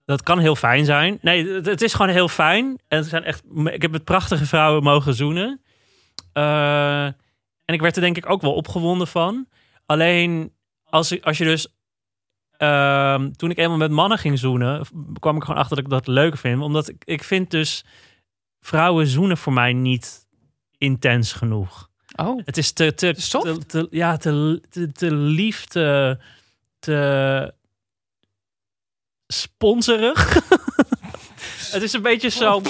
dat kan heel fijn zijn. Nee, het, het is gewoon heel fijn. En het zijn echt, ik heb met prachtige vrouwen mogen zoenen. Eh, en ik werd er denk ik ook wel opgewonden van. Alleen als, als je dus. ehm, toen ik eenmaal met mannen ging zoenen, kwam ik gewoon achter dat ik dat leuk vind. Omdat ik, ik vind dus vrouwen zoenen voor mij niet intens genoeg. Oh, Het is te, te, Te soft? te, te- ja, te, te, te lief, te, te sponsorig. het is een beetje zo.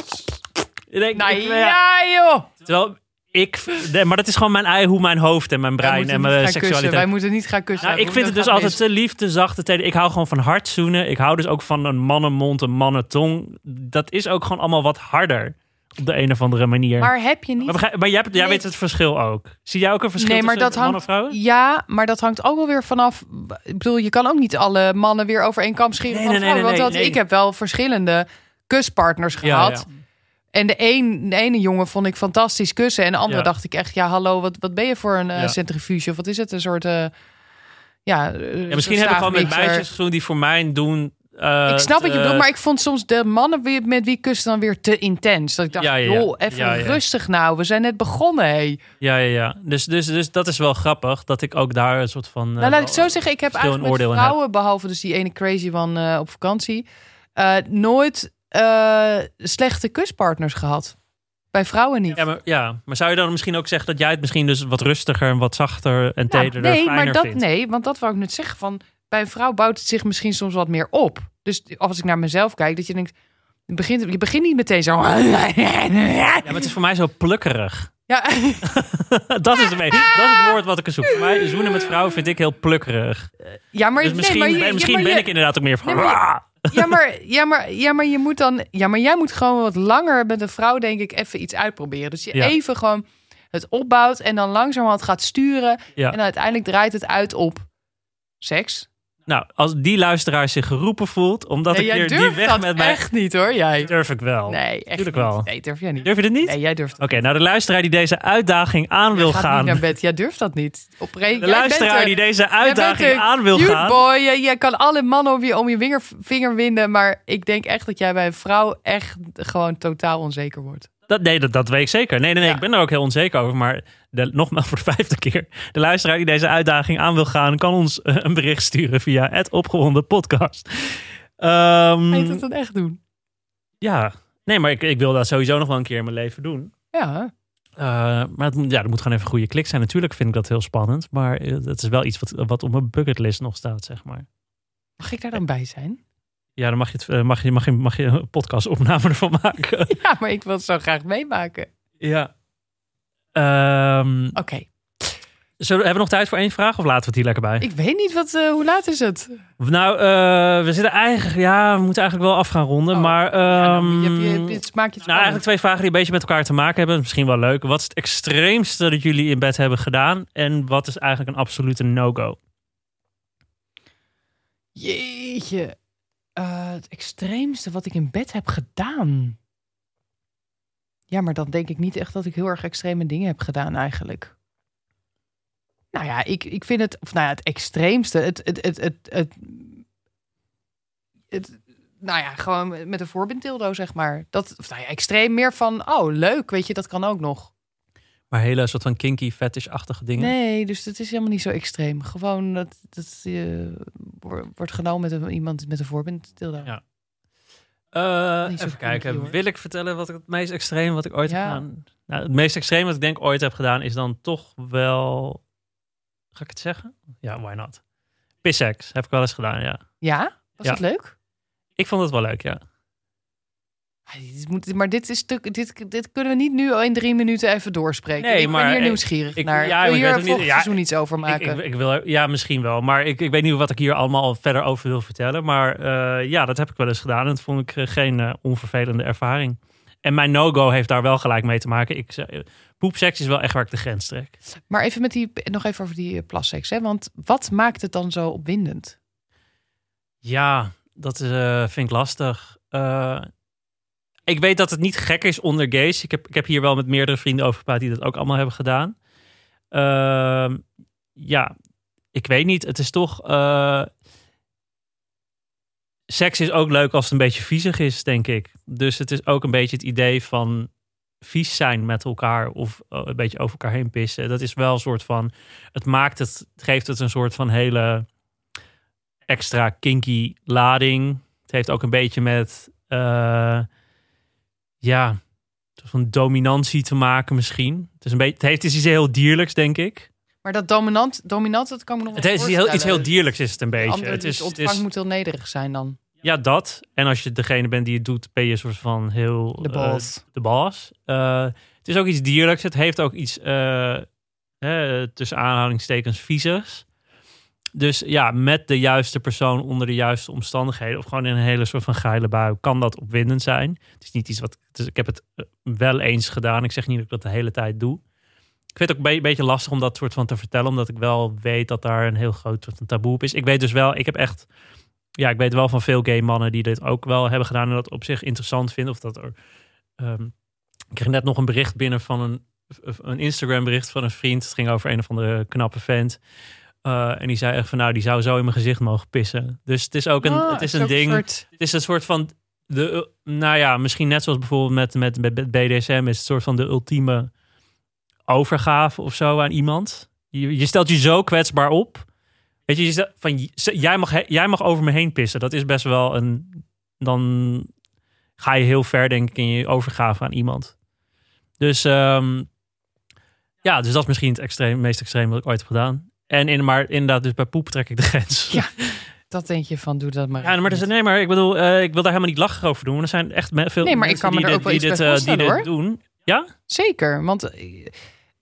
Ik denk, nou ik- ja, joh. Terwijl ik, nee, maar dat is gewoon mijn ei, hoe mijn hoofd en mijn brein en mijn gaan kussen. seksualiteit. Wij moeten niet gaan kussen. Nou, ik vind het dus altijd te lief, te zacht, te teder. Ik hou gewoon van hard zoenen. Ik hou dus ook van een mannenmond, een mannentong. Dat is ook gewoon allemaal wat harder. Op de een of andere manier. Maar, heb je niet... begrijp- maar jij, hebt- jij Nee. weet het verschil ook. Zie jij ook een verschil Nee, maar tussen dat mannen en hangt- vrouwen? Ja, maar dat hangt ook wel weer vanaf. Ik bedoel, je kan ook niet alle mannen weer over één kam scheren Nee, van nee, nee, vrouwen. nee, want dat, ik heb wel verschillende kuspartners gehad. En de, een, de ene jongen vond ik fantastisch kussen. En de andere Ja. dacht ik echt, ja, hallo, wat, wat ben je voor een eh, Ja. centrifuge? Of wat is het? Een soort, eh, ja... Ja, misschien heb ik gewoon met meisjes gezoend die voor mij doen. Eh, Ik snap wat je eh, bedoelt, maar ik vond soms de mannen met wie ik kuste dan weer te intens. Dat ik dacht, Ja, ja, ja. joh, even rustig nou. We zijn net begonnen, hé. Ja, ja, ja. Dus, dus, dus dat is wel grappig dat ik ook daar een soort van. eh, Nou, laat wel- ik zo zeggen. Ik heb eigenlijk met vrouwen, behalve dus die ene crazy one eh, op vakantie, eh, nooit eh, slechte kuspartners gehad. Bij vrouwen niet. Ja maar, ja, maar zou je dan misschien ook zeggen dat jij het misschien dus wat rustiger en wat zachter en tederder nee, fijner maar dat, vindt? nee, want dat wou ik net zeggen. Van, bij een vrouw bouwt het zich misschien soms wat meer op. Dus als ik naar mezelf kijk, dat je denkt, je begint, je begint niet meteen zo. Ja, maar het is voor mij zo plukkerig. Ja, dat, is het dat is het woord wat ik zoek. Voor mij, zoenen met vrouwen vind ik heel plukkerig. ja maar, Dus misschien, nee, maar je- ben, ja, misschien ben ik inderdaad ook meer van... Nee, maar Ja, maar, ja, maar, ja, maar je moet dan. Ja, maar jij moet gewoon wat langer met een vrouw, denk ik, even iets uitproberen. Dus je Ja. even gewoon het opbouwt en dan langzamerhand gaat sturen. En uiteindelijk draait het uit op seks. Nou, als die luisteraar zich geroepen voelt, omdat Nee, ik jij hier die weg dat met mij... echt niet hoor, jij. Durf ik wel. Nee, echt Tuurlijk wel. Nee, durf jij niet. Durf je dit niet? Nee, jij durft Oké, nou de luisteraar die deze uitdaging aan wil gaat gaan... niet naar bed. Jij durft dat niet. Oprecht. De luisteraar die deze uitdaging aan wil gaan... boy. Je kan alle mannen om je, om je vinger, vinger winden. Maar ik denk echt dat jij bij een vrouw echt gewoon totaal onzeker wordt. Dat, nee, dat, dat weet ik zeker. Nee, nee, nee, Ja. ik ben er ook heel onzeker over. Maar de, nogmaals voor de vijfde keer. De luisteraar die deze uitdaging aan wil gaan... kan ons eh, een bericht sturen via het opgewonden podcast. Ga je dat dan echt doen? ja, nee, maar ik, ik wil dat sowieso nog wel een keer in mijn leven doen. Ja. Eh, maar het, ja, er moet gewoon even een goede klik zijn. Natuurlijk vind ik dat heel spannend. Maar eh, het is wel iets wat, wat op mijn bucketlist nog staat, zeg maar. Mag ik daar dan bij zijn? Ja, dan mag je, het, eh, mag je, mag je, mag je een podcastopname ervan maken. Ja, maar ik wil het zo graag meemaken. ja. Ehm, Oké. zullen, hebben we nog tijd voor één vraag of laten we het hier lekker bij? Ik weet niet wat, eh, hoe laat is het? Nou, eh, we zitten eigenlijk, ja, we moeten eigenlijk wel af gaan ronden. Oh, maar Ja, dan, je, ehm, je, het smaakje nou, eigenlijk twee vragen die een beetje met elkaar te maken hebben. Misschien wel leuk. Wat is het extreemste dat jullie in bed hebben gedaan? En wat is eigenlijk een absolute no-go? Jeetje. Eh, het extreemste wat ik in bed heb gedaan. Ja, maar dan denk ik niet echt dat ik heel erg extreme dingen heb gedaan eigenlijk. Nou ja, ik, ik vind het, of nou ja, het extreemste, het, het, het, het, het, het- nou ja, gewoon met een voorbindtildo, zeg maar. Dat, of nou ja, extreem meer van, oh, leuk, weet je, dat kan ook nog. Maar hele soort van kinky, fetish-achtige dingen. Nee, dus het is helemaal niet zo extreem. Gewoon dat, dat je wordt genomen met een, iemand met een voorbindtildo. Ja. Eh, even kijken. hoor. Wil ik vertellen wat ik het meest extreem wat ik ooit heb Ja. gedaan? Nou, het meest extreem wat ik denk ooit heb gedaan is dan toch wel. Ga ik het zeggen? Ja, why not? Pissex heb ik wel eens gedaan, ja. Ja? Was Ja. dat leuk? Ik vond het wel leuk, ja. Ah, Maar dit, is stuk, dit, dit kunnen we niet nu in drie minuten even doorspreken. Nee, ik maar ben hier ik- nieuwsgierig ik- naar. ja, Wil je hier volgend ja, seizoen iets over maken? ik, ik wil, ja, misschien wel. Maar ik, ik weet niet wat ik hier allemaal verder over wil vertellen. Maar eh, ja, dat heb ik wel eens gedaan. En dat vond ik eh, geen eh, onvervelende ervaring. En mijn no-go heeft daar wel gelijk mee te maken. Ik, eh, poepseks is wel echt waar ik de grens trek. Maar even met die, nog even over die eh, plasseks. Hè? Want wat maakt het dan zo opwindend? Ja, dat eh, vind ik lastig. Ik weet dat het niet gek is onder gays. Ik heb, ik heb hier wel met meerdere vrienden over gepraat die dat ook allemaal hebben gedaan. Ehm, ja, ik weet niet. Het is toch. eh, seks is ook leuk als het een beetje viezig is, denk ik. Dus het is ook een beetje het idee van vies zijn met elkaar of eh, een beetje over elkaar heen pissen. Dat is wel een soort van. Het maakt het, het geeft het een soort van hele extra kinky lading. Het heeft ook een beetje met. eh, ja, van dominantie te maken misschien. Het, is een beetje, het heeft iets heel dierlijks, denk ik. Maar dat dominant, dominant, dat kan me nog wel Het is heel, iets heel dierlijks is het een beetje. andere Het is, ontvang is, moet heel nederig zijn dan. ja, dat. En als je degene bent die het doet, ben je een soort van heel... De eh, boss. de baas. Eh, het is ook iets dierlijks. Het heeft ook iets eh, tussen aanhalingstekens viezigs. Dus ja, met de juiste persoon onder de juiste omstandigheden, of gewoon in een hele soort van geile bui, kan dat opwindend zijn. Het is niet iets wat. Ik heb het eh, wel eens gedaan. Ik zeg niet dat ik dat de hele tijd doe. Ik vind het ook een be- beetje lastig om dat soort van te vertellen, omdat ik wel weet dat daar een heel groot soort van taboe op is. Ik weet dus wel, ik heb echt. Ja, ik weet wel van veel gay mannen die dit ook wel hebben gedaan en dat op zich interessant vinden. Of dat er. ehm, ik kreeg net nog een bericht binnen van een, een Instagram bericht van een vriend. Het ging over een of andere knappe vent. Uh, en die zei echt van nou, die zou zo in mijn gezicht mogen pissen. Dus het is ook een, Ah, het is een ding. soort- Het is een soort van de, nou ja, misschien net zoals bijvoorbeeld met, met, met, BDSM is het een soort van de ultieme overgave of zo aan iemand. Je, je stelt je zo kwetsbaar op. Weet je, je stelt van jij mag, he- jij mag over me heen pissen. Dat is best wel een. Dan ga je heel ver, denk ik, in je overgave aan iemand. Dus ehm, ja, dus dat is misschien het extreem, meest extreem wat ik ooit heb gedaan. En in, maar inderdaad, dus bij poep trek ik de grens. Ja. Dat denk je van, doe dat maar. Ja, maar, is, nee, maar ik bedoel, eh, ik wil daar helemaal niet lachen over doen. Er zijn echt veel Nee, maar ik mensen kan me die er dit, ook wel die iets dit, eh, die dit doen. Ja? Zeker, want eh,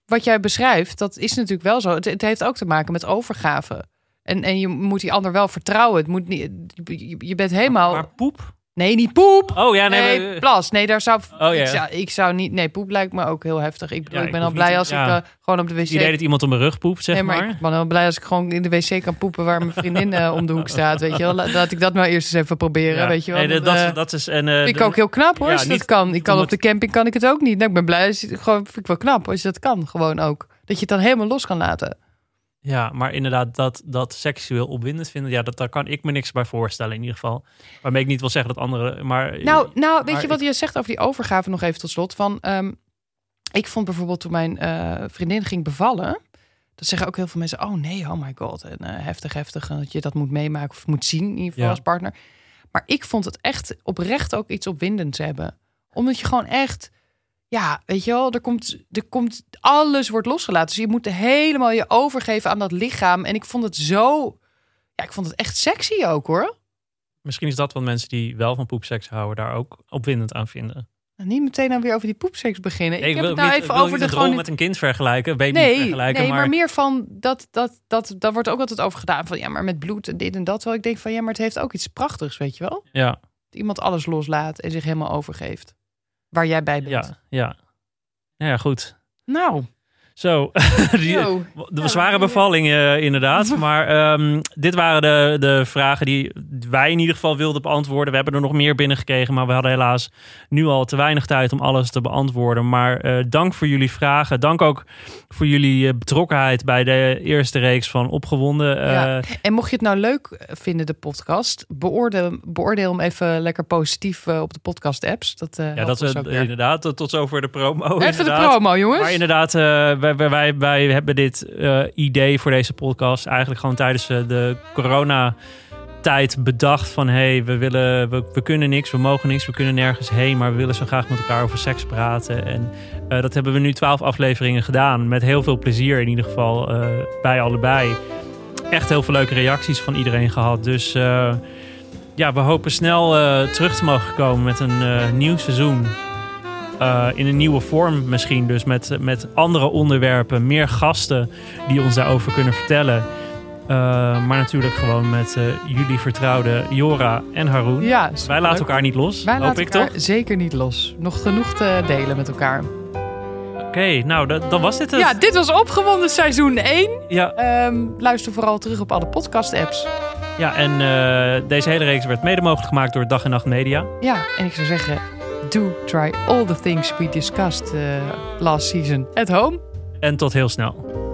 wat jij beschrijft, dat is natuurlijk wel zo. Het, het heeft ook te maken met overgave. En, en je moet die ander wel vertrouwen. Het moet niet, je, je bent helemaal... Maar poep? Nee, niet poep! Oh ja, nee. Nee, maar- plas. Nee, daar zou, Oh, ja. ik, zou, ik zou niet... Nee, poep lijkt me ook heel heftig. Ik, bedoel, Ja, ik ben al blij niet- als ja. ik eh, gewoon op de wc... Het idee dat iemand op mijn rug poept, zeg nee, maar, maar. ik ben heel blij als ik gewoon in de wc kan poepen waar mijn vriendin eh, om de hoek staat. Weet je wel? La- Laat ik dat nou eerst eens even proberen, weet je wel. Nee, dat, dat, eh, dat is... En, eh, vind ik de- ook heel knap hoor, als je niet dat kan. Ik kan omdat- op de camping kan ik het ook niet. Nou, ik ben blij, als je, gewoon, vind ik wel knap als je dat kan. Gewoon ook. Dat je het dan helemaal los kan laten. Ja, maar inderdaad, dat, dat seksueel opwindend vinden, ja, dat, daar kan ik me niks bij voorstellen in ieder geval. Waarmee ik niet wil zeggen dat anderen, maar... Nou, nou weet je wat je zegt over die overgave nog even tot slot? Van, ehm, ik vond bijvoorbeeld toen mijn eh, vriendin ging bevallen... Dat zeggen ook heel veel mensen, oh nee, oh my god. En, eh, heftig, heftig. En dat je dat moet meemaken of moet zien in ieder geval Ja. als partner. Maar ik vond het echt oprecht ook iets opwindends hebben. Omdat je gewoon echt... Ja, weet je wel, er komt, er komt, alles wordt losgelaten. Dus je moet helemaal je overgeven aan dat lichaam. En ik vond het zo, ja, ik vond het echt sexy ook hoor. Misschien is dat wat mensen die wel van poepseks houden daar ook opwindend aan vinden. Nou, Niet meteen dan weer over die poepseks beginnen. Nee, ik heb wil het nou niet, even over de gewoon. met een kind vergelijken, baby Nee, vergelijken, nee maar... maar... meer van dat, dat, dat, daar wordt ook altijd over gedaan. Van ja, maar met bloed en dit en dat. Terwijl ik denk van ja, maar het heeft ook iets prachtigs, weet je wel? Ja, Dat iemand alles loslaat en zich helemaal overgeeft. Waar jij bij bent. ja, ja. Ja, goed. Nou, Zo, die, de Ja, zware bevalling eh, inderdaad. Maar ehm, dit waren de, de vragen die wij in ieder geval wilden beantwoorden. We hebben er nog meer binnengekregen, maar we hadden helaas nu al te weinig tijd om alles te beantwoorden. Maar eh, dank voor jullie vragen. Dank ook voor jullie eh, betrokkenheid bij de eerste reeks van Opgewonden. Ja. En mocht je het nou leuk vinden, de podcast, beoordeel, beoordeel hem even lekker positief op de podcast-apps. Dat, ja, dat is is inderdaad tot, tot zover de promo. Even de promo, jongens. Maar inderdaad, eh, wij, wij, hebben dit eh, idee voor deze podcast eigenlijk gewoon tijdens eh, de corona-tijd bedacht. Van hey, we, willen, we, we kunnen niks, we mogen niks, we kunnen nergens heen, maar we willen zo graag met elkaar over seks praten. En eh, dat hebben we nu twaalf afleveringen gedaan. Met heel veel plezier in ieder geval bij allebei. Echt heel veel leuke reacties van iedereen gehad. Dus ja, we hopen snel terug te mogen komen met een nieuw seizoen. Eh, in een nieuwe vorm misschien. Dus met, met andere onderwerpen, meer gasten die ons daarover kunnen vertellen. Eh, maar natuurlijk gewoon met eh, jullie vertrouwde Jora en Haroon. Ja, Wij laten elkaar niet los, Wij hoop laten ik elkaar toch? zeker niet los. Nog genoeg te delen met elkaar. Oké, nou, dat, dan was dit het. Ja, dit was opgewonden seizoen 1. ja, Ehm, luister vooral terug op alle podcast-apps. ja, en deze hele reeks werd mede mogelijk gemaakt door Dag en Nacht Media. Ja, en ik zou zeggen, do try all the things we discussed uh, last season at home. En tot heel snel.